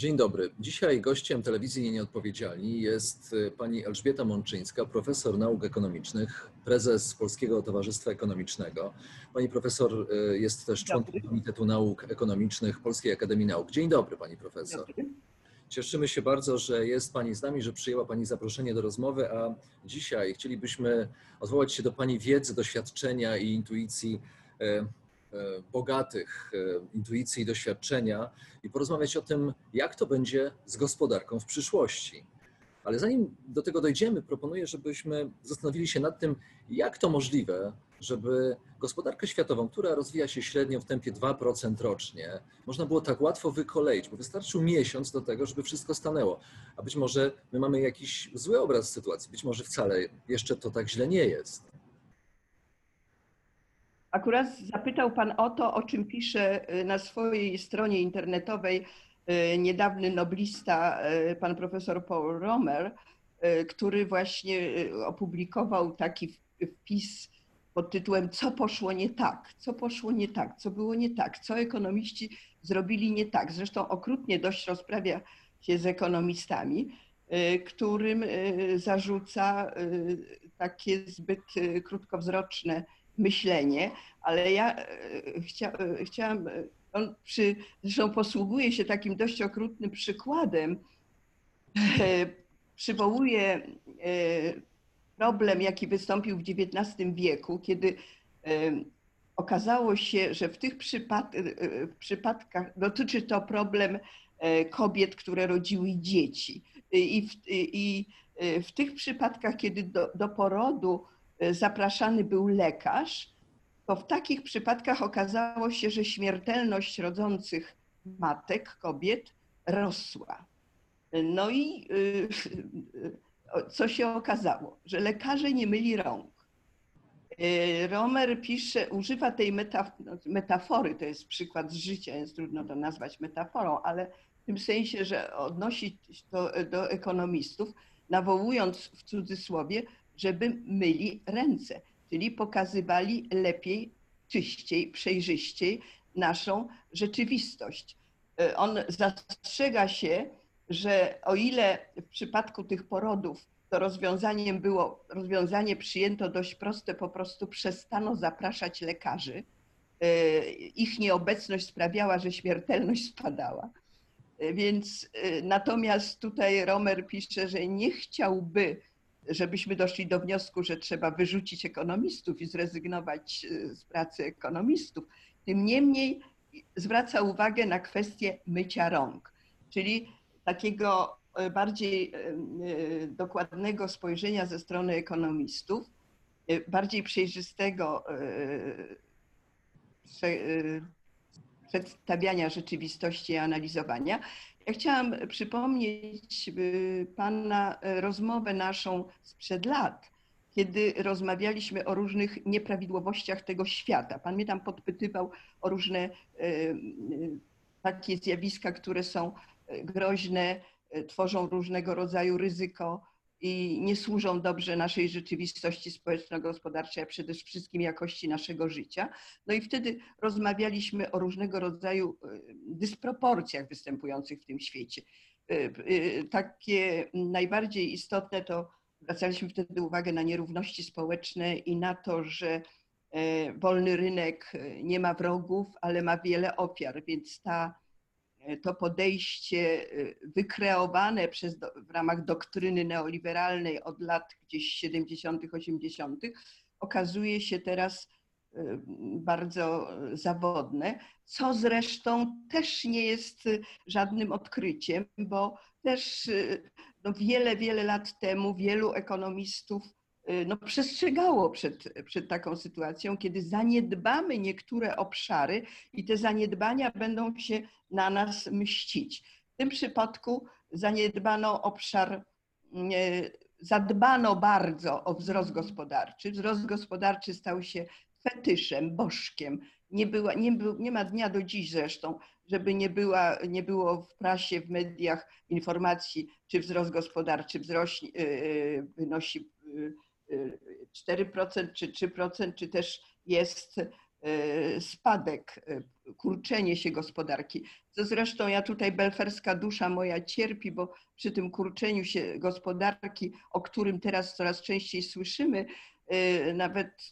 Dzień dobry. Dzisiaj gościem telewizji Nieodpowiedzialni jest y, pani Elżbieta Mączyńska, profesor nauk ekonomicznych, prezes Polskiego Towarzystwa Ekonomicznego. Pani profesor y, jest też członkiem Komitetu Nauk Ekonomicznych Polskiej Akademii Nauk. Dzień dobry pani profesor. Cieszymy się bardzo, że jest Pani z nami, że przyjęła Pani zaproszenie do rozmowy, a dzisiaj chcielibyśmy odwołać się do Pani wiedzy, doświadczenia i intuicji y, bogatych e, intuicji i doświadczenia i porozmawiać o tym, jak to będzie z gospodarką w przyszłości. Ale zanim do tego dojdziemy, proponuję, żebyśmy zastanowili się nad tym, jak to możliwe, żeby gospodarkę światową, która rozwija się średnio w tempie 2% rocznie, można było tak łatwo wykoleić, bo wystarczył miesiąc do tego, żeby wszystko stanęło. A być może my mamy jakiś zły obraz sytuacji, być może wcale jeszcze to tak źle nie jest. Akurat zapytał Pan o to, o czym pisze y, na swojej stronie internetowej y, niedawny noblista, y, pan profesor Paul Romer, który właśnie opublikował taki wpis pod tytułem Co poszło nie tak? Co poszło nie tak? Co było nie tak? Co ekonomiści zrobili nie tak? Zresztą okrutnie dość rozprawia się z ekonomistami, którym zarzuca takie zbyt krótkowzroczne myślenie, ale ja e, chcia, e, chciałam, e, on przy, zresztą posługuje się takim dość okrutnym przykładem, przywołuje problem, jaki wystąpił w XIX wieku, kiedy okazało się, że w tych przypad przypadkach dotyczy to problem kobiet, które rodziły dzieci. I w, i w tych przypadkach, kiedy do, do porodu zapraszany był lekarz, to w takich przypadkach okazało się, że śmiertelność rodzących matek, kobiet rosła. No i e, co się okazało? Że lekarze nie myli rąk. Romer pisze, używa tej metafory, to jest przykład z życia, jest trudno to nazwać metaforą, ale w tym sensie, że odnosi to do ekonomistów, nawołując w cudzysłowie żeby myli ręce, czyli pokazywali lepiej, czyściej, przejrzyściej naszą rzeczywistość. E, on zastrzega się, że o ile w przypadku tych porodów to rozwiązaniem było, rozwiązanie przyjęto dość proste, po prostu przestano zapraszać lekarzy. E, ich nieobecność sprawiała, że śmiertelność spadała. E, więc natomiast tutaj Romer pisze, że nie chciałby żebyśmy doszli do wniosku, że trzeba wyrzucić ekonomistów i zrezygnować e, z pracy ekonomistów. Tym niemniej zwraca uwagę na kwestię mycia rąk, czyli takiego e, bardziej e, dokładnego spojrzenia ze strony ekonomistów, bardziej przejrzystego przedstawiania rzeczywistości i analizowania. Ja chciałam przypomnieć y, Pana rozmowę naszą sprzed lat, kiedy rozmawialiśmy o różnych nieprawidłowościach tego świata. Pan mnie tam podpytywał o różne y, y, takie zjawiska, które są groźne, tworzą różnego rodzaju ryzyko i nie służą dobrze naszej rzeczywistości społeczno-gospodarczej, a przede wszystkim jakości naszego życia. No i wtedy rozmawialiśmy o różnego rodzaju e, dysproporcjach występujących w tym świecie. E, e, takie najbardziej istotne to zwracaliśmy wtedy uwagę na nierówności społeczne i na to, że wolny rynek nie ma wrogów, ale ma wiele ofiar, więc ta to podejście y, wykreowane przez, w ramach doktryny neoliberalnej od lat gdzieś 70., 80., okazuje się teraz y, bardzo zawodne, co zresztą też nie jest żadnym odkryciem, bo też no wiele, wiele lat temu wielu ekonomistów no, przestrzegało przed, przed taką sytuacją, kiedy zaniedbamy niektóre obszary i te zaniedbania będą się na nas mścić. W tym przypadku zaniedbano obszar, zadbano bardzo o wzrost gospodarczy. Wzrost gospodarczy stał się fetyszem, bożkiem. Nie, była, nie, był, nie ma dnia do dziś zresztą, żeby nie, była, nie było w prasie, w mediach informacji, czy wzrost gospodarczy wzrośnie, y, y, wynosi 4% y, czy 3%, czy też jest spadek, kurczenie się gospodarki. Co zresztą ja tutaj belferska dusza moja cierpi, bo przy tym kurczeniu się gospodarki, o którym teraz coraz częściej słyszymy, nawet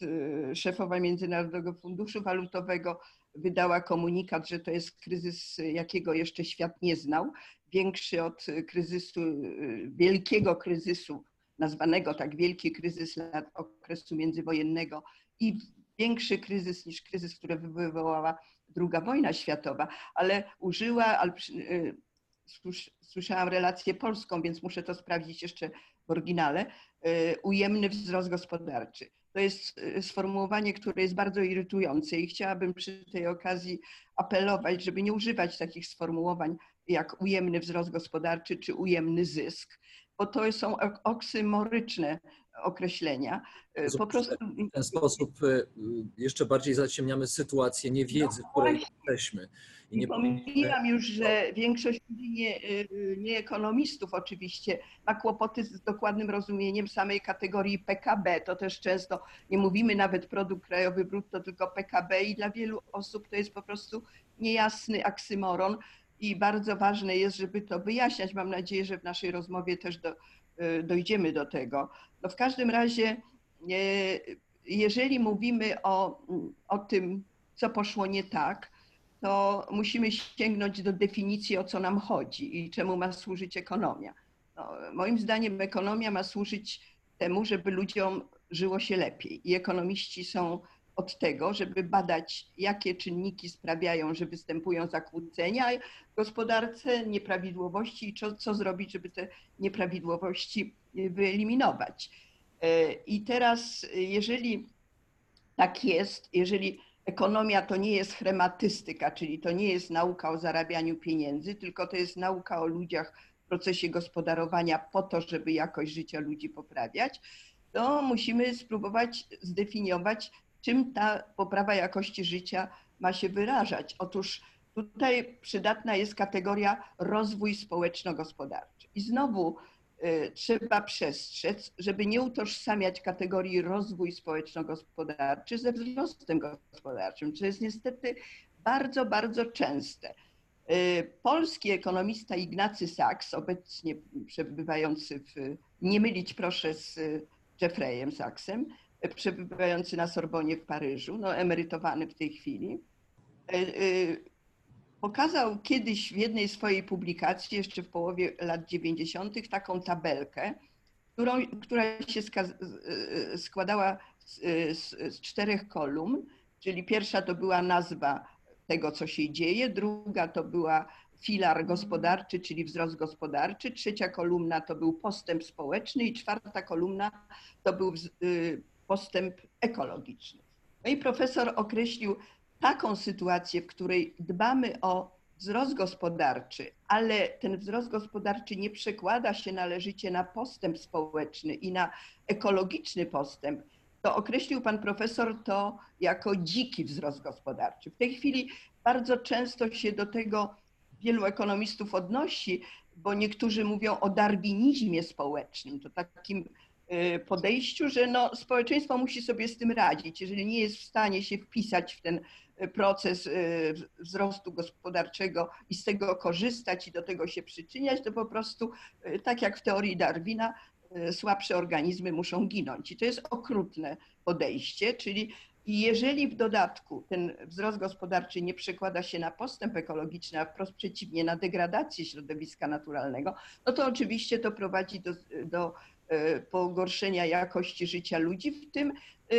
szefowa Międzynarodowego Funduszu Walutowego wydała komunikat, że to jest kryzys, jakiego jeszcze świat nie znał, większy od kryzysu, wielkiego kryzysu, nazwanego tak wielki kryzys lat okresu międzywojennego i większy kryzys niż kryzys, który wywołała II wojna światowa, ale użyła, y, słyszałam relację polską, więc muszę to sprawdzić jeszcze w oryginale, y, ujemny wzrost gospodarczy. To jest y, sformułowanie, które jest bardzo irytujące i chciałabym przy tej okazji apelować, żeby nie używać takich sformułowań jak ujemny wzrost gospodarczy czy ujemny zysk, bo to są oksymoryczne określenia. Y, po prostu... W ten sposób y, jeszcze bardziej zaciemniamy sytuację niewiedzy, no w której jesteśmy. I nie pomijam już, że większość ludzi, nie, y, nie ekonomistów oczywiście, ma kłopoty z dokładnym rozumieniem samej kategorii PKB. To też często nie mówimy nawet produkt krajowy brutto, tylko PKB i dla wielu osób to jest po prostu niejasny aksymoron i bardzo ważne jest, żeby to wyjaśniać. Mam nadzieję, że w naszej rozmowie też do, y, dojdziemy do tego. No w każdym razie, jeżeli mówimy o, o tym, co poszło nie tak, to musimy sięgnąć do definicji, o co nam chodzi i czemu ma służyć ekonomia. No, moim zdaniem ekonomia ma służyć temu, żeby ludziom żyło się lepiej. I ekonomiści są od tego, żeby badać, jakie czynniki sprawiają, że występują zakłócenia w gospodarce, nieprawidłowości i co, co zrobić, żeby te nieprawidłowości wyeliminować. E, I teraz, jeżeli tak jest, jeżeli ekonomia to nie jest chrematystyka, czyli to nie jest nauka o zarabianiu pieniędzy, tylko to jest nauka o ludziach w procesie gospodarowania po to, żeby jakość życia ludzi poprawiać, to musimy spróbować zdefiniować, czym ta poprawa jakości życia ma się wyrażać. Otóż tutaj przydatna jest kategoria rozwój społeczno-gospodarczy. I znowu y, trzeba przestrzec, żeby nie utożsamiać kategorii rozwój społeczno-gospodarczy ze wzrostem gospodarczym, co jest niestety bardzo, bardzo częste. Y, polski ekonomista Ignacy Sachs, obecnie przebywający w, nie mylić proszę z Jeffreyem Sachsem, przebywający na Sorbonie w Paryżu, no emerytowany w tej chwili, e, e, pokazał kiedyś w jednej swojej publikacji, jeszcze w połowie lat 90., taką tabelkę, którą, która się e, składała z, z, z czterech kolumn, czyli pierwsza to była nazwa tego, co się dzieje, druga to była filar gospodarczy, czyli wzrost gospodarczy, trzecia kolumna to był postęp społeczny i czwarta kolumna to był postęp ekologiczny. No i profesor określił taką sytuację, w której dbamy o wzrost gospodarczy, ale ten wzrost gospodarczy nie przekłada się należycie na postęp społeczny i na ekologiczny postęp, to określił pan profesor to jako dziki wzrost gospodarczy. W tej chwili bardzo często się do tego wielu ekonomistów odnosi, bo niektórzy mówią o darwinizmie społecznym, to takim podejściu, że no, społeczeństwo musi sobie z tym radzić. Jeżeli nie jest w stanie się wpisać w ten y, proces y, wzrostu gospodarczego i z tego korzystać i do tego się przyczyniać, to po prostu, tak jak w teorii Darwina, słabsze organizmy muszą ginąć. I to jest okrutne podejście, czyli jeżeli w dodatku ten wzrost gospodarczy nie przekłada się na postęp ekologiczny, a wprost przeciwnie, na degradację środowiska naturalnego, no to oczywiście to prowadzi do, do pogorszenia jakości życia ludzi, w tym e,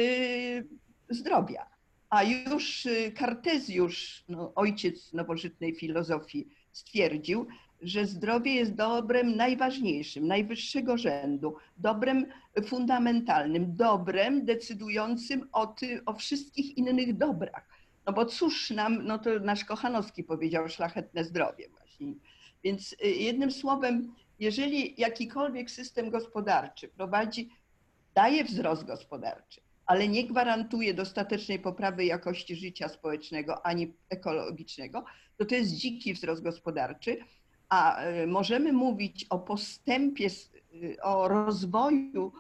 zdrowia. A już e, Kartezjusz, no, ojciec nowożytnej filozofii, stwierdził, że zdrowie jest dobrem najważniejszym, najwyższego rzędu, dobrem fundamentalnym, dobrem decydującym o, ty, o wszystkich innych dobrach. No bo cóż nam, no to nasz Kochanowski powiedział, szlachetne zdrowie właśnie. Więc jednym słowem, jeżeli jakikolwiek system gospodarczy prowadzi, daje wzrost gospodarczy, ale nie gwarantuje dostatecznej poprawy jakości życia społecznego ani ekologicznego, to to jest dziki wzrost gospodarczy, a y, możemy mówić o postępie, y, o rozwoju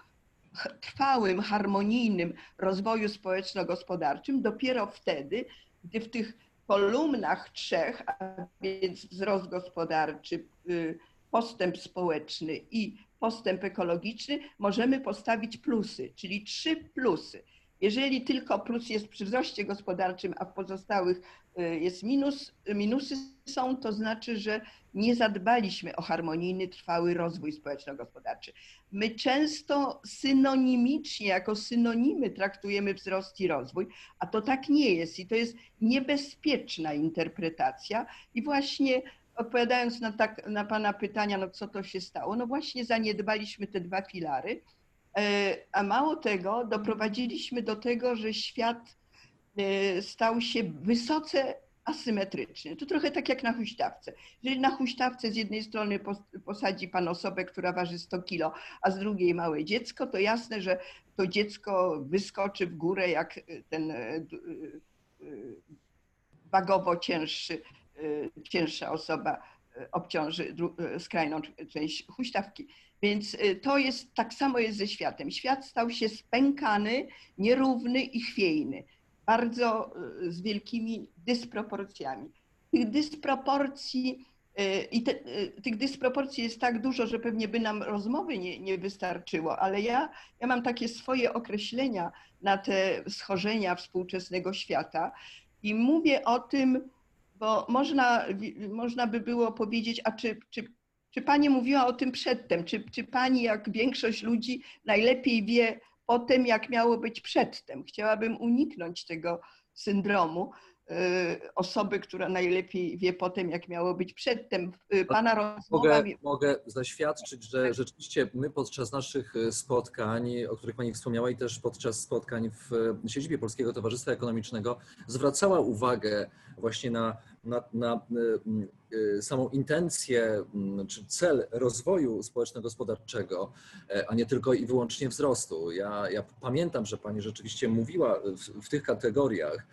trwałym, harmonijnym rozwoju społeczno-gospodarczym dopiero wtedy, gdy w tych kolumnach trzech, a więc wzrost gospodarczy, y, postęp społeczny i postęp ekologiczny, możemy postawić plusy, czyli trzy plusy. Jeżeli tylko plus jest przy wzroście gospodarczym, a w pozostałych y, jest minus, minusy są, to znaczy, że nie zadbaliśmy o harmonijny, trwały rozwój społeczno-gospodarczy. My często synonimicznie, jako synonimy traktujemy wzrost i rozwój, a to tak nie jest i to jest niebezpieczna interpretacja i właśnie odpowiadając na, tak, na Pana pytania, no co to się stało, no właśnie zaniedbaliśmy te dwa filary, e, a mało tego, doprowadziliśmy do tego, że świat e, stał się wysoce asymetryczny. To trochę tak jak na huśtawce. Jeżeli na huśtawce z jednej strony posadzi pan osobę, która waży 100 kilo, a z drugiej małe dziecko, to jasne, że to dziecko wyskoczy w górę jak ten e, e, wagowo cięższy, cięższa osoba obciąży skrajną część huśtawki. Więc to jest tak samo jest ze światem. Świat stał się spękany, nierówny i chwiejny bardzo y, z wielkimi dysproporcjami. Tych dysproporcji y, i te, y, tych dysproporcji jest tak dużo, że pewnie by nam rozmowy nie, nie wystarczyło, ale ja, ja mam takie swoje określenia na te schorzenia współczesnego świata i mówię o tym, bo można, można by było powiedzieć, a czy, czy, czy pani mówiła o tym przedtem, czy, czy pani, jak większość ludzi, najlepiej wie, o tym, jak miało być przedtem. Chciałabym uniknąć tego syndromu osoby, która najlepiej wie po tym, jak miało być przedtem. Y, pana rozmowa... Mogę, mogę zaświadczyć, że rzeczywiście my podczas naszych y, spotkań, o których Pani wspomniała i też podczas spotkań w siedzibie Polskiego Towarzystwa Ekonomicznego zwracała uwagę właśnie na, na, na Y, samą intencję mm, czy cel rozwoju społeczno-gospodarczego, e, a nie tylko i wyłącznie wzrostu. Ja, ja pamiętam, że Pani rzeczywiście mówiła w, w tych kategoriach.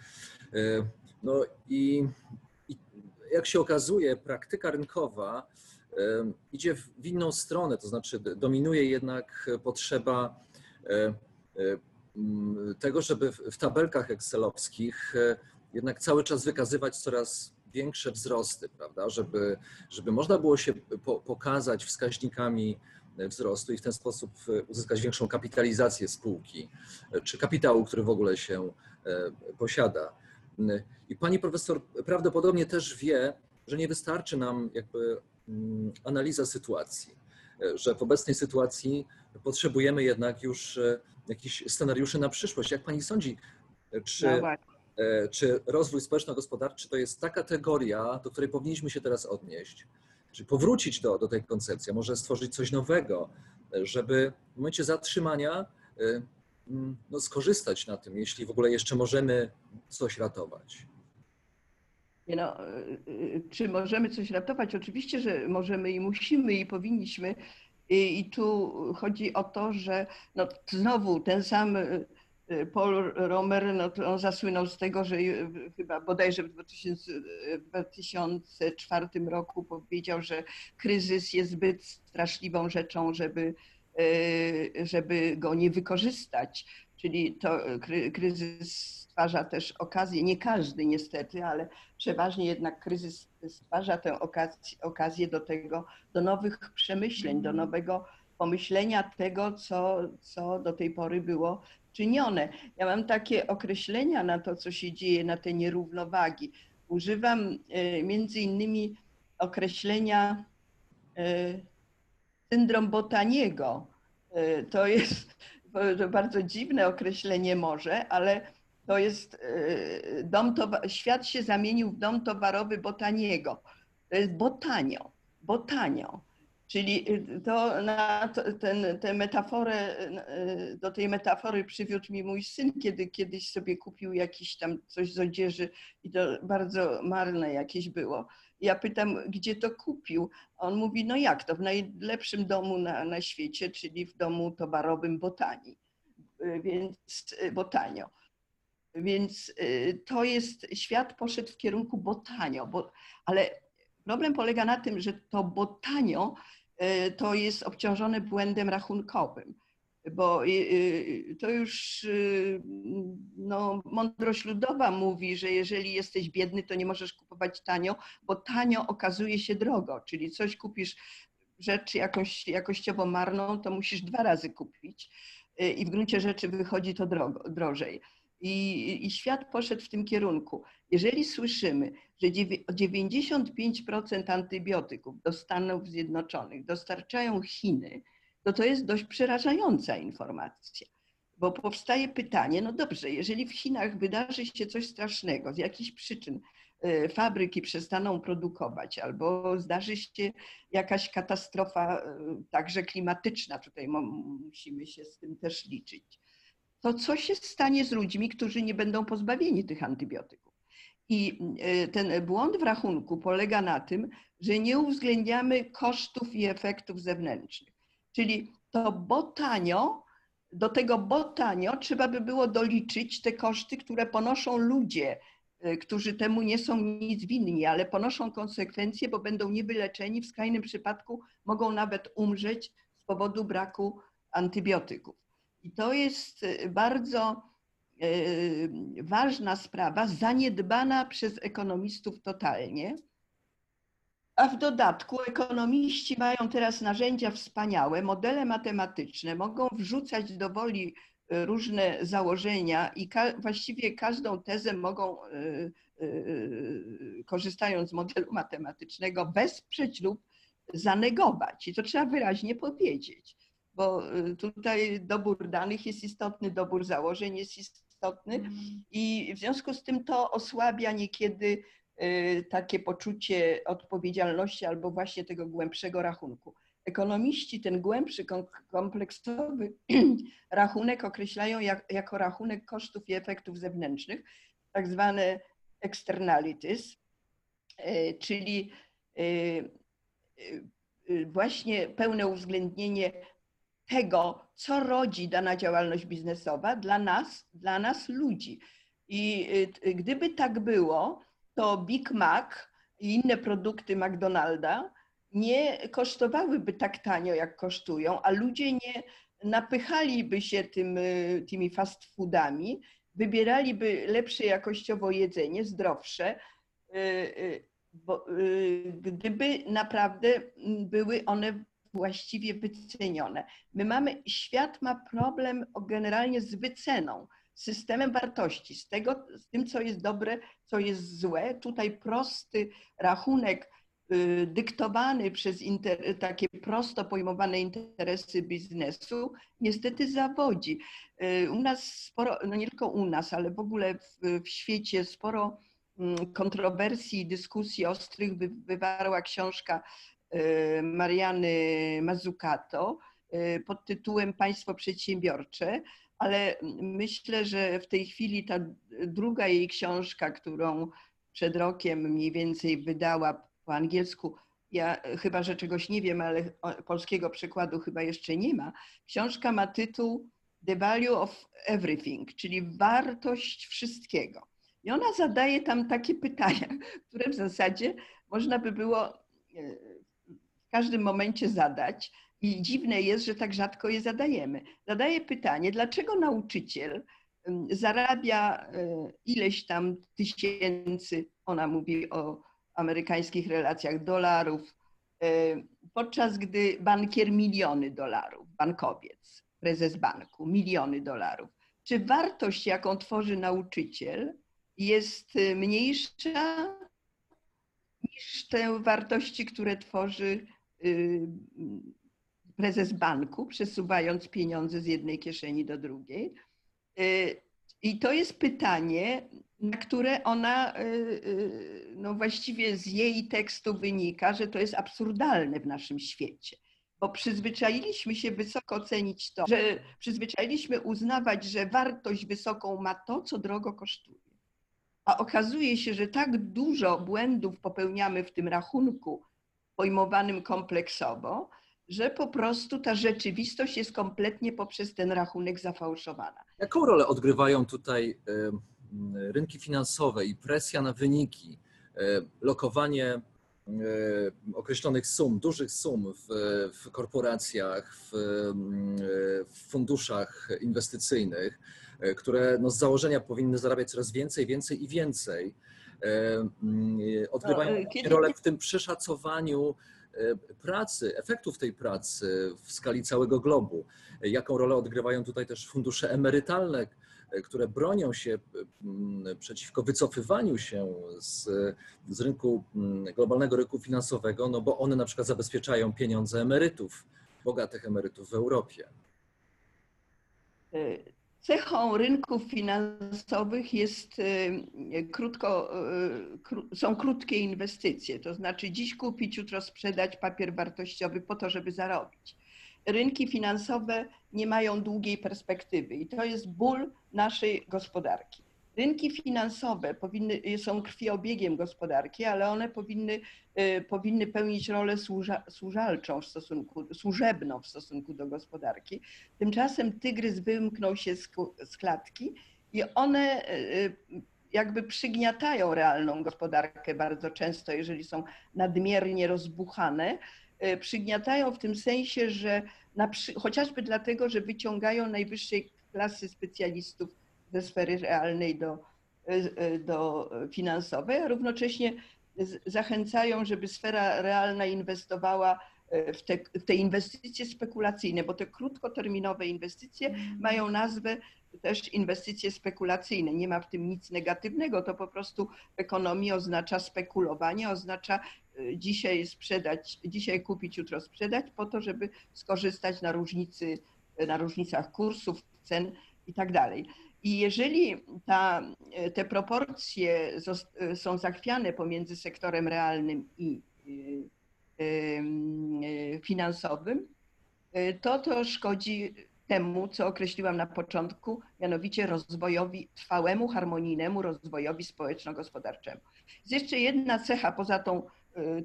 E, no i, i, jak się okazuje, praktyka rynkowa e, idzie w inną stronę, to znaczy dominuje jednak potrzeba tego, żeby w tabelkach excelowskich jednak cały czas wykazywać coraz większe wzrosty, prawda, żeby, żeby można było się po, pokazać wskaźnikami wzrostu i w ten sposób uzyskać większą kapitalizację spółki czy kapitału, który w ogóle się e, posiada. I pani profesor prawdopodobnie też wie, że nie wystarczy nam jakby mm, analiza sytuacji, że w obecnej sytuacji potrzebujemy jednak już e, jakichś scenariuszy na przyszłość. Jak pani sądzi, czy no E, czy rozwój społeczno-gospodarczy to jest ta kategoria, do której powinniśmy się teraz odnieść, czy powrócić do, do tej koncepcji, może stworzyć coś nowego, żeby w momencie zatrzymania e, no, skorzystać na tym, jeśli w ogóle jeszcze możemy coś ratować. No, e, czy możemy coś ratować? Oczywiście, że możemy i musimy i powinniśmy. I, i tu chodzi o to, że no, znowu ten sam Y, Paul Romer, no on zasłynął z tego, że chyba bodajże w 2004 roku powiedział, że kryzys jest zbyt straszliwą rzeczą, żeby, żeby go nie wykorzystać. Czyli to kryzys stwarza też okazję, nie każdy niestety, ale przeważnie jednak kryzys stwarza tę okazję, okazję do tego, do nowych przemyśleń, do nowego pomyślenia tego, co, co do tej pory było czynione. Ja mam takie określenia na to, co się dzieje, na te nierównowagi. Używam e, między innymi określenia syndrom Botaniego. E, to jest to bardzo dziwne określenie może, ale to jest dom świat się zamienił w dom towarowy Botaniego. To jest Botanio. bo tanio. Czyli to na ten, tę metaforę, do tej metafory przywiódł mi mój syn, kiedy kiedyś sobie kupił jakiś tam coś z odzieży i to bardzo marne jakieś było. Ja pytam, gdzie to kupił? On mówi, no jak to, w najlepszym domu na, na świecie, czyli w domu towarowym Botanii, więc Botanio. Więc y, to jest, świat poszedł w kierunku botanio, bo, ale problem polega na tym, że to botanio y, to jest obciążone błędem rachunkowym, bo y, to już no, mądrość ludowa mówi, że jeżeli jesteś biedny, to nie możesz kupować tanio, bo tanio okazuje się drogo, czyli coś kupisz rzecz jakąś jakościowo marną, to musisz dwa razy kupić i w gruncie rzeczy wychodzi to drogo, drożej. I, I, świat poszedł w tym kierunku. Jeżeli słyszymy, że 95% antybiotyków do Stanów Zjednoczonych dostarczają Chiny, to to jest dość przerażająca informacja. Bo powstaje pytanie, no dobrze, jeżeli w Chinach wydarzy się coś strasznego z jakichś przyczyn, e, fabryki przestaną produkować albo zdarzy się jakaś katastrofa, e, także klimatyczna, tutaj musimy się z tym też liczyć to co się stanie z ludźmi, którzy nie będą pozbawieni tych antybiotyków? I e, ten błąd w rachunku polega na tym, że nie uwzględniamy kosztów i efektów zewnętrznych. Czyli to botanio, do tego botanio trzeba by było doliczyć te koszty, które ponoszą ludzie, e, którzy temu nie są nic winni, ale ponoszą konsekwencje, bo będą niewyleczeni, w skrajnym przypadku mogą nawet umrzeć z powodu braku antybiotyków. I to jest y, bardzo y, ważna sprawa, zaniedbana przez ekonomistów totalnie. A w dodatku ekonomiści mają teraz narzędzia wspaniałe, modele matematyczne, mogą wrzucać do woli y, różne założenia i ka właściwie każdą tezę mogą, korzystając z modelu matematycznego, wesprzeć lub zanegować. I to trzeba wyraźnie powiedzieć bo tutaj dobór danych jest istotny, dobór założeń jest istotny mm. i w związku z tym to osłabia niekiedy takie poczucie odpowiedzialności albo właśnie tego głębszego rachunku. Ekonomiści ten głębszy, kompleksowy rachunek określają jak, jako rachunek kosztów i efektów zewnętrznych, tak zwane externalities, y, czyli właśnie pełne uwzględnienie tego, co rodzi dana działalność biznesowa dla nas, dla nas ludzi. I y, gdyby tak było, to Big Mac i inne produkty McDonalda nie kosztowałyby tak tanio, jak kosztują, a ludzie nie napychaliby się tym, y, tymi fast foodami, wybieraliby lepsze jakościowo jedzenie, zdrowsze, y, bo, gdyby naprawdę były one właściwie wycenione. My mamy, świat ma problem generalnie z wyceną, systemem wartości, z, tego, z tym, co jest dobre, co jest złe. Tutaj prosty rachunek y, dyktowany przez inter, takie prosto pojmowane interesy biznesu niestety zawodzi. Y, u nas sporo, no nie tylko u nas, ale w ogóle w, w świecie sporo mm, kontrowersji i dyskusji ostrych wywarła książka Y, Mariany Mazzucato y, pod tytułem Państwo Przedsiębiorcze, ale myślę, że w tej chwili ta druga jej książka, którą przed rokiem mniej więcej wydała po angielsku, ja chyba, że czegoś nie wiem, ale polskiego przykładu chyba jeszcze nie ma. Książka ma tytuł The Value of Everything, czyli wartość wszystkiego. I ona zadaje tam takie pytania, które w zasadzie można by było y, w każdym momencie zadać. I dziwne jest, że tak rzadko je zadajemy. Zadaję pytanie, dlaczego nauczyciel zarabia e, ileś tam tysięcy, ona mówi o amerykańskich relacjach, dolarów, e, podczas gdy bankier miliony dolarów, bankowiec, prezes banku, miliony dolarów. Czy wartość, jaką tworzy nauczyciel, jest e, mniejsza niż te wartości, które tworzy Y, prezes banku, przesuwając pieniądze z jednej kieszeni do drugiej. Y, I to jest pytanie, na które ona, no właściwie z jej tekstu wynika, że to jest absurdalne w naszym świecie bo przyzwyczailiśmy się wysoko cenić to, że przyzwyczailiśmy uznawać, że wartość wysoką ma to, co drogo kosztuje. A okazuje się, że tak dużo błędów popełniamy w tym rachunku pojmowanym kompleksowo, że po prostu ta rzeczywistość jest kompletnie poprzez ten rachunek zafałszowana. Jaką rolę odgrywają tutaj rynki finansowe i presja na wyniki, lokowanie E, określonych sum, dużych sum w, w korporacjach, w, w, funduszach inwestycyjnych, e, które no z założenia powinny zarabiać coraz więcej, więcej i więcej, e, odgrywają no, rolę w tym przeszacowaniu pracy, efektów tej pracy w skali całego globu. Jaką rolę odgrywają tutaj też fundusze emerytalne, E, które bronią się przeciwko wycofywaniu się z, z rynku, globalnego rynku finansowego, no bo one na przykład zabezpieczają pieniądze emerytów, bogatych emerytów w Europie. Cechą rynków finansowych jest e, krótko, są krótkie inwestycje, to znaczy dziś kupić, jutro sprzedać papier wartościowy po to, żeby zarobić rynki finansowe nie mają długiej perspektywy i to jest ból naszej gospodarki. Rynki finansowe powinny, są krwiobiegiem gospodarki, ale one powinny, y, powinny pełnić rolę służa, służalczą w stosunku, służebną w stosunku do gospodarki. Tymczasem tygrys wymknął się z, z klatki i one y, jakby przygniatają realną gospodarkę bardzo często, jeżeli są nadmiernie rozbuchane E, przygniatają w tym sensie, że przy, chociażby dlatego, że wyciągają najwyższej klasy specjalistów ze sfery realnej do, e, e, do finansowej, a równocześnie zachęcają, żeby sfera realna inwestowała w te, w te inwestycje spekulacyjne, bo te krótkoterminowe inwestycje mm. mają nazwę też inwestycje spekulacyjne. Nie ma w tym nic negatywnego, to po prostu w ekonomii oznacza spekulowanie, oznacza y, dzisiaj sprzedać, dzisiaj kupić, jutro sprzedać, po to, żeby skorzystać na różnicy, na różnicach kursów, cen i tak dalej. I jeżeli ta, te proporcje są zachwiane pomiędzy sektorem realnym i y, finansowym, to to szkodzi temu, co określiłam na początku, mianowicie rozwojowi, trwałemu, harmonijnemu rozwojowi społeczno-gospodarczemu. Jest jeszcze jedna cecha poza tą,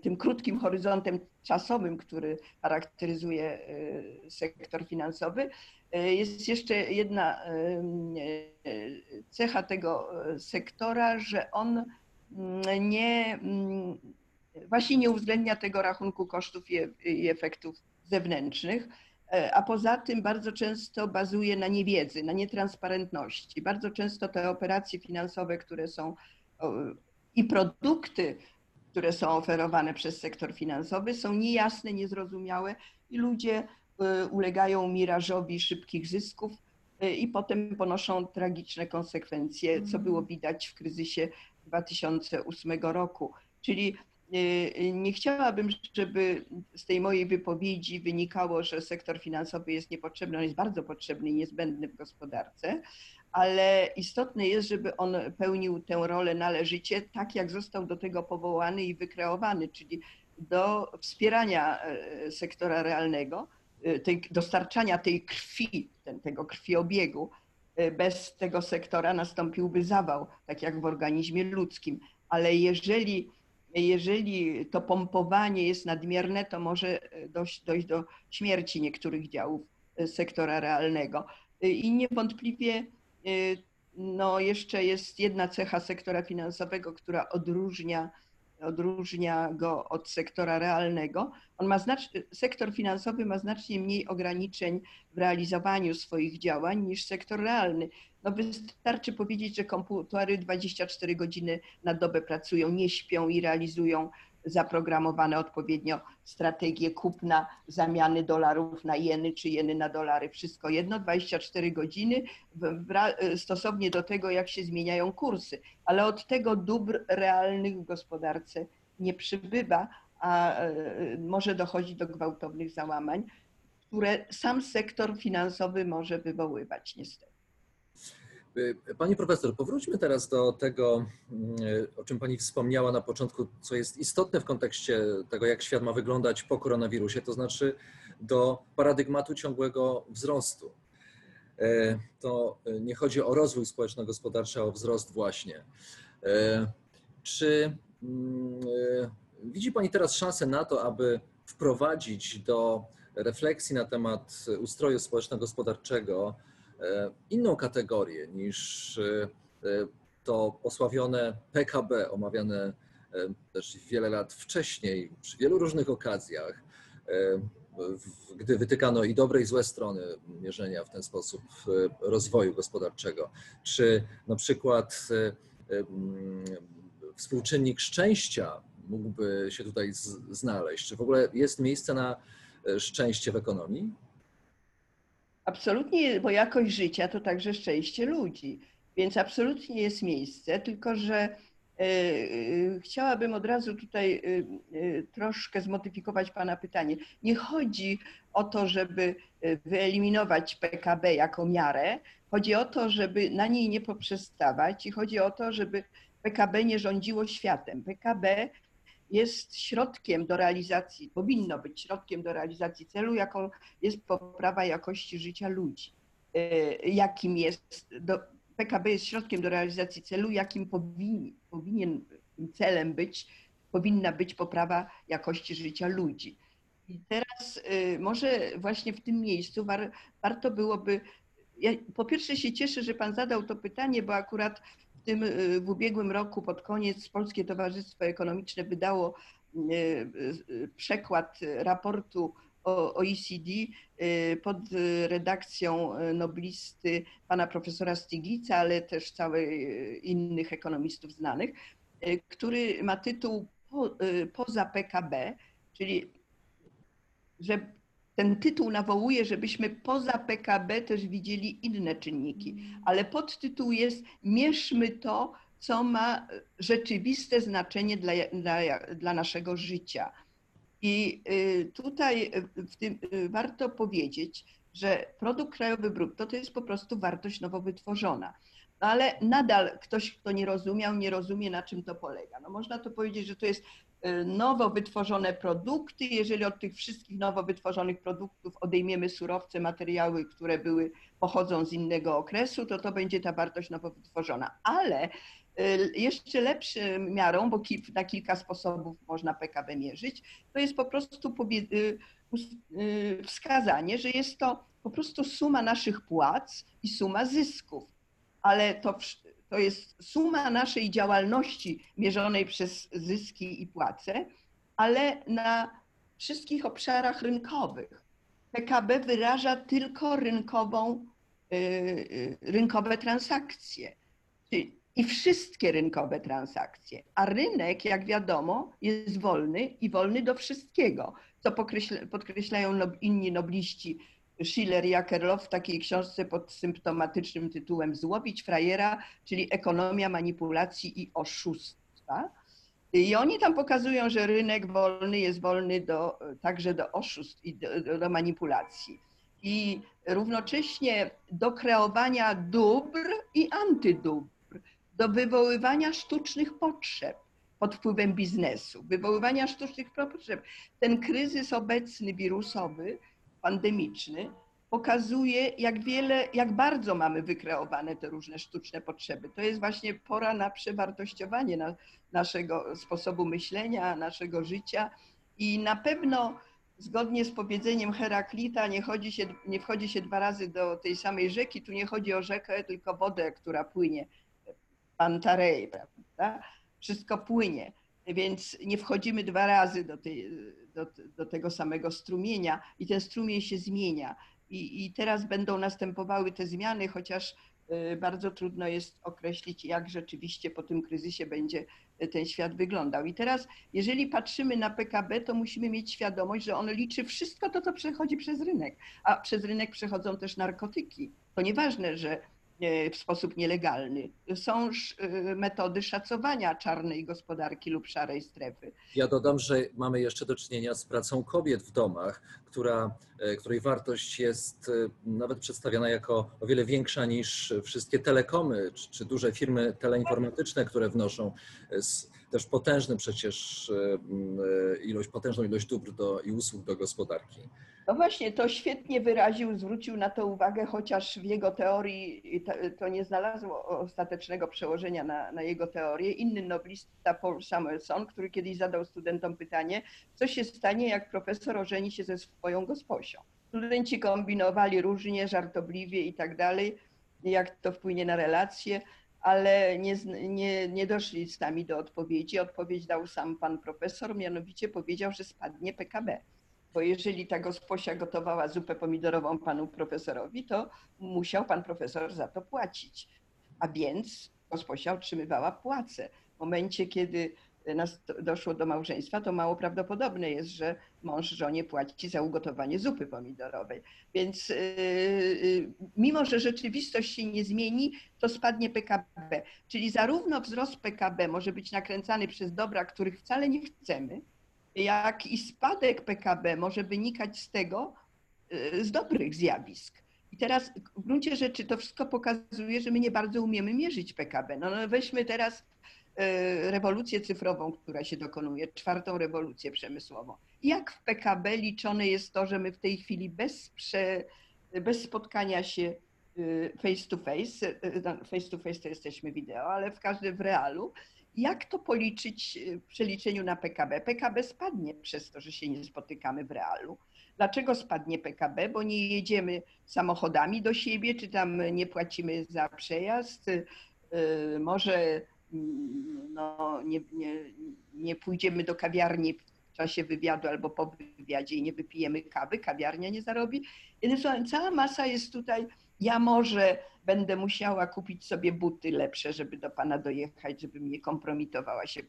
tym krótkim horyzontem czasowym, który charakteryzuje y, sektor finansowy. Y, jest jeszcze jedna cecha tego sektora, że on mm, nie, mm, właśnie nie uwzględnia tego rachunku kosztów i efektów zewnętrznych a poza tym bardzo często bazuje na niewiedzy, na nietransparentności. Bardzo często te operacje finansowe, które są i produkty, które są oferowane przez sektor finansowy, są niejasne, niezrozumiałe i ludzie e, ulegają mirażowi szybkich zysków e, i potem ponoszą tragiczne konsekwencje, co mhm. było widać w kryzysie 2008 roku. Czyli Y, nie chciałabym, żeby z tej mojej wypowiedzi wynikało, że sektor finansowy jest niepotrzebny. On jest bardzo potrzebny i niezbędny w gospodarce, ale istotne jest, żeby on pełnił tę rolę należycie, tak jak został do tego powołany i wykreowany, czyli do wspierania e, sektora realnego, e, tej, dostarczania tej krwi, ten, tego krwiobiegu. E, bez tego sektora nastąpiłby zawał, tak jak w organizmie ludzkim. Ale jeżeli jeżeli to pompowanie jest nadmierne, to może dojść, dojść do śmierci niektórych działów sektora realnego. I niewątpliwie no, jeszcze jest jedna cecha sektora finansowego, która odróżnia, odróżnia go od sektora realnego. On ma znacz, sektor finansowy ma znacznie mniej ograniczeń w realizowaniu swoich działań niż sektor realny. No wystarczy powiedzieć, że komputery 24 godziny na dobę pracują, nie śpią i realizują zaprogramowane odpowiednio strategie kupna, zamiany dolarów na jeny czy jeny na dolary. Wszystko jedno, 24 godziny stosownie do tego, jak się zmieniają kursy. Ale od tego dóbr realnych w gospodarce nie przybywa, a e, może dochodzić do gwałtownych załamań, które sam sektor finansowy może wywoływać niestety. Pani profesor, powróćmy teraz do tego, o czym Pani wspomniała na początku, co jest istotne w kontekście tego, jak świat ma wyglądać po koronawirusie, to znaczy do paradygmatu ciągłego wzrostu. To nie chodzi o rozwój społeczno-gospodarczy, a o wzrost właśnie. Czy widzi Pani teraz szansę na to, aby wprowadzić do refleksji na temat ustroju społeczno-gospodarczego inną kategorię niż e, to osławione PKB, omawiane e, też wiele lat wcześniej, przy wielu różnych okazjach, gdy wytykano i dobre i złe strony mierzenia w ten sposób rozwoju gospodarczego. Czy na przykład współczynnik szczęścia mógłby się tutaj znaleźć? Czy w ogóle jest miejsce na e, szczęście w ekonomii? Absolutnie, bo jakość życia to także szczęście ludzi. Więc absolutnie jest miejsce, tylko że e, e, chciałabym od razu tutaj troszkę zmodyfikować Pana pytanie. Nie chodzi o to, żeby wyeliminować PKB jako miarę. Chodzi o to, żeby na niej nie poprzestawać i chodzi o to, żeby PKB nie rządziło światem. PKB jest środkiem do realizacji, powinno być środkiem do realizacji celu, jaką jest poprawa jakości życia ludzi. E, jakim jest, do, PKB jest środkiem do realizacji celu, jakim powinien, powinien celem być, powinna być poprawa jakości życia ludzi. I teraz e, może właśnie w tym miejscu war, warto byłoby. Ja po pierwsze się cieszę, że Pan zadał to pytanie, bo akurat w tym y, w ubiegłym roku pod koniec Polskie Towarzystwo Ekonomiczne wydało y, y, przekład raportu OECD pod redakcją noblisty pana profesora Stiglica, ale też całych innych ekonomistów znanych, który ma tytuł Poza PKB, czyli że ten tytuł nawołuje, żebyśmy poza PKB też widzieli inne czynniki, ale podtytuł jest Mierzmy to, co ma rzeczywiste znaczenie dla, dla, dla naszego życia. I y, tutaj w tym warto powiedzieć, że produkt krajowy brutto to jest po prostu wartość nowo wytworzona. No ale nadal ktoś, kto nie rozumiał, nie rozumie, na czym to polega. No można to powiedzieć, że to jest Y, nowo wytworzone produkty. Jeżeli od tych wszystkich nowo wytworzonych produktów odejmiemy surowce, materiały, które były, pochodzą z innego okresu, to to będzie ta wartość nowo wytworzona. Ale y, jeszcze lepszą miarą, bo na kilka sposobów można PKB mierzyć, to jest po prostu y, wskazanie, że jest to po prostu suma naszych płac i suma zysków. Ale to to jest suma naszej działalności mierzonej przez zyski i płace, ale na wszystkich obszarach rynkowych. PKB wyraża tylko rynkową, y, y, rynkowe transakcje i wszystkie rynkowe transakcje. A rynek, jak wiadomo, jest wolny i wolny do wszystkiego, co podkreślają inni nobliści Schiller i Akerlof w takiej książce pod symptomatycznym tytułem Złowić frajera, czyli ekonomia manipulacji i oszustwa. I oni tam pokazują, że rynek wolny jest wolny do, także do oszustw i do, do manipulacji. I równocześnie do kreowania dóbr i antydóbr, do wywoływania sztucznych potrzeb pod wpływem biznesu, wywoływania sztucznych potrzeb. Ten kryzys obecny wirusowy pandemiczny pokazuje, jak wiele, jak bardzo mamy wykreowane te różne sztuczne potrzeby. To jest właśnie pora na przewartościowanie na, naszego sposobu myślenia, naszego życia i na pewno zgodnie z powiedzeniem Heraklita nie, chodzi się, nie wchodzi się dwa razy do tej samej rzeki, tu nie chodzi o rzekę, tylko wodę, która płynie, Pantarej, prawda? Wszystko płynie, więc nie wchodzimy dwa razy do tej, do, do tego samego strumienia i ten strumień się zmienia. I, I teraz będą następowały te zmiany, chociaż y, bardzo trudno jest określić, jak rzeczywiście po tym kryzysie będzie ten świat wyglądał. I teraz, jeżeli patrzymy na PKB, to musimy mieć świadomość, że on liczy wszystko to, co przechodzi przez rynek, a przez rynek przechodzą też narkotyki. To nieważne, że w sposób nielegalny. Są e, metody szacowania czarnej gospodarki lub szarej strefy. Ja dodam, że mamy jeszcze do czynienia z pracą kobiet w domach, która, e, której wartość jest e, nawet przedstawiana jako o wiele większa niż wszystkie telekomy czy, czy duże firmy teleinformatyczne, które wnoszą e, też potężny przecież e, e, ilość, potężną ilość dóbr do, i usług do gospodarki. No właśnie, to świetnie wyraził, zwrócił na to uwagę, chociaż w jego teorii to, nie znalazło ostatecznego przełożenia na, na jego teorię. Inny noblista Paul Samuelson, który kiedyś zadał studentom pytanie, co się stanie, jak profesor ożeni się ze swoją gosposią. Studenci kombinowali różnie, żartobliwie i tak dalej, jak to wpłynie na relacje, ale nie, nie, nie doszli z nami do odpowiedzi. Odpowiedź dał sam pan profesor, mianowicie powiedział, że spadnie PKB bo jeżeli ta gosposia gotowała zupę pomidorową panu profesorowi, to musiał pan profesor za to płacić. A więc gosposia otrzymywała płacę. W momencie, kiedy nas doszło do małżeństwa, to mało prawdopodobne jest, że mąż żonie płaci za ugotowanie zupy pomidorowej. Więc yy, mimo, że rzeczywistość się nie zmieni, to spadnie PKB. Czyli zarówno wzrost PKB może być nakręcany przez dobra, których wcale nie chcemy, jak i spadek PKB może wynikać z tego, y, z dobrych zjawisk. I teraz w gruncie rzeczy to wszystko pokazuje, że my nie bardzo umiemy mierzyć PKB. No, no weźmy teraz y, rewolucję cyfrową, która się dokonuje, czwartą rewolucję przemysłową. Jak w PKB liczone jest to, że my w tej chwili bez, prze, bez spotkania się y, face to face, no, face to face to jesteśmy wideo, ale w każdym w realu, jak to policzyć w przeliczeniu na PKB? PKB spadnie przez to, że się nie spotykamy w realu. Dlaczego spadnie PKB? Bo nie jedziemy samochodami do siebie, czy tam nie płacimy za przejazd, yy, może mm, no, nie, nie, nie pójdziemy do kawiarni w czasie wywiadu albo po wywiadzie i nie wypijemy kawy, kawiarnia nie zarobi. Cała masa jest tutaj ja może będę musiała kupić sobie buty lepsze, żeby do pana dojechać, żeby mnie kompromitowała się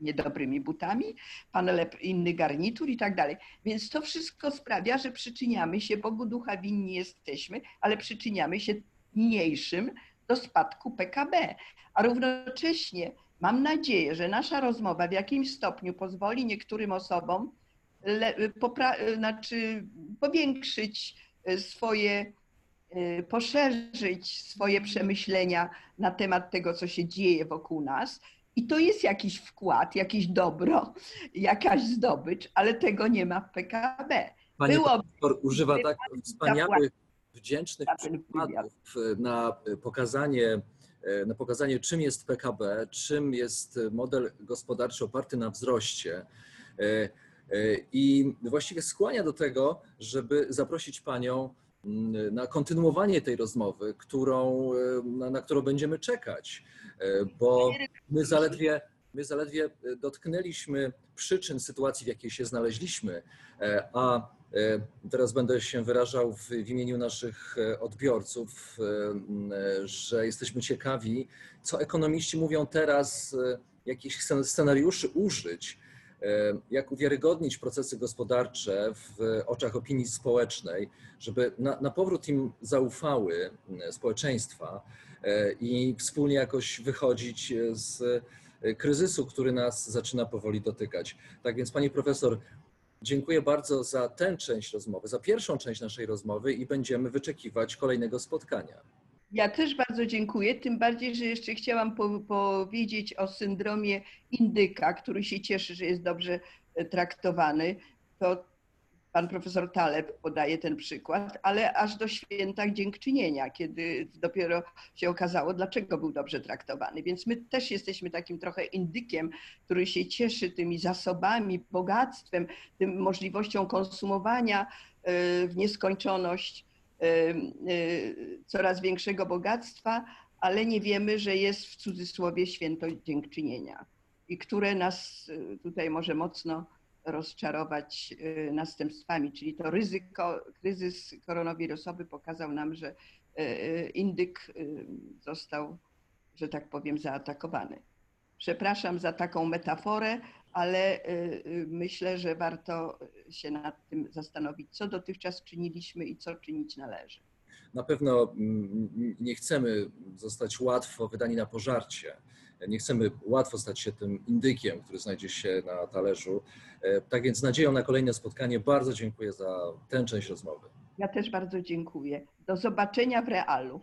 niedobrymi butami, pan lep, inny garnitur i tak dalej. Więc to wszystko sprawia, że przyczyniamy się, Bogu ducha winni jesteśmy, ale przyczyniamy się mniejszym do spadku PKB. A równocześnie mam nadzieję, że nasza rozmowa w jakimś stopniu pozwoli niektórym osobom le, popra- znaczy powiększyć swoje poszerzyć swoje przemyślenia na temat tego, co się dzieje wokół nas. I to jest jakiś wkład, jakieś dobro, jakaś zdobycz, ale tego nie ma w PKB. Pani Było- profesor używa tak wspaniałych, wdzięcznych przykładów na pokazanie, na pokazanie, czym jest PKB, czym jest model gospodarczy oparty na wzroście. I właściwie skłania do tego, żeby zaprosić Panią na kontynuowanie tej rozmowy, którą, na, na którą będziemy czekać, bo my zaledwie, my zaledwie dotknęliśmy przyczyn sytuacji, w jakiej się znaleźliśmy, a teraz będę się wyrażał w, w imieniu naszych odbiorców, że jesteśmy ciekawi, co ekonomiści mówią teraz, jakich scenariuszy użyć, jak uwiarygodnić procesy gospodarcze w oczach opinii społecznej, żeby na, na, powrót im zaufały społeczeństwa i wspólnie jakoś wychodzić z kryzysu, który nas zaczyna powoli dotykać. Tak więc, pani profesor, dziękuję bardzo za tę część rozmowy, za pierwszą część naszej rozmowy i będziemy wyczekiwać kolejnego spotkania. Ja też bardzo dziękuję, tym bardziej, że jeszcze chciałam po, powiedzieć o syndromie indyka, który się cieszy, że jest dobrze traktowany. To pan profesor Taleb podaje ten przykład, ale aż do święta dziękczynienia, kiedy dopiero się okazało, dlaczego był dobrze traktowany. Więc my też jesteśmy takim trochę indykiem, który się cieszy tymi zasobami, bogactwem, tym możliwością konsumowania w nieskończoność coraz większego bogactwa, ale nie wiemy, że jest w cudzysłowie święto dziękczynienia i które nas tutaj może mocno rozczarować następstwami, czyli to ryzyko, kryzys koronawirusowy pokazał nam, że indyk został, że tak powiem, zaatakowany. Przepraszam za taką metaforę, ale myślę, że warto się nad tym zastanowić, co dotychczas czyniliśmy i co czynić należy. Na pewno mm, nie chcemy zostać łatwo wydani na pożarcie. Nie chcemy łatwo stać się tym indykiem, który znajdzie się na talerzu. E, Tak więc z nadzieją na kolejne spotkanie bardzo dziękuję za tę część rozmowy. Ja też bardzo dziękuję. Do zobaczenia w realu.